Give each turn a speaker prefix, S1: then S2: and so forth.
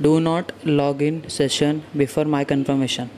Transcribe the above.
S1: Do not log in session before my confirmation.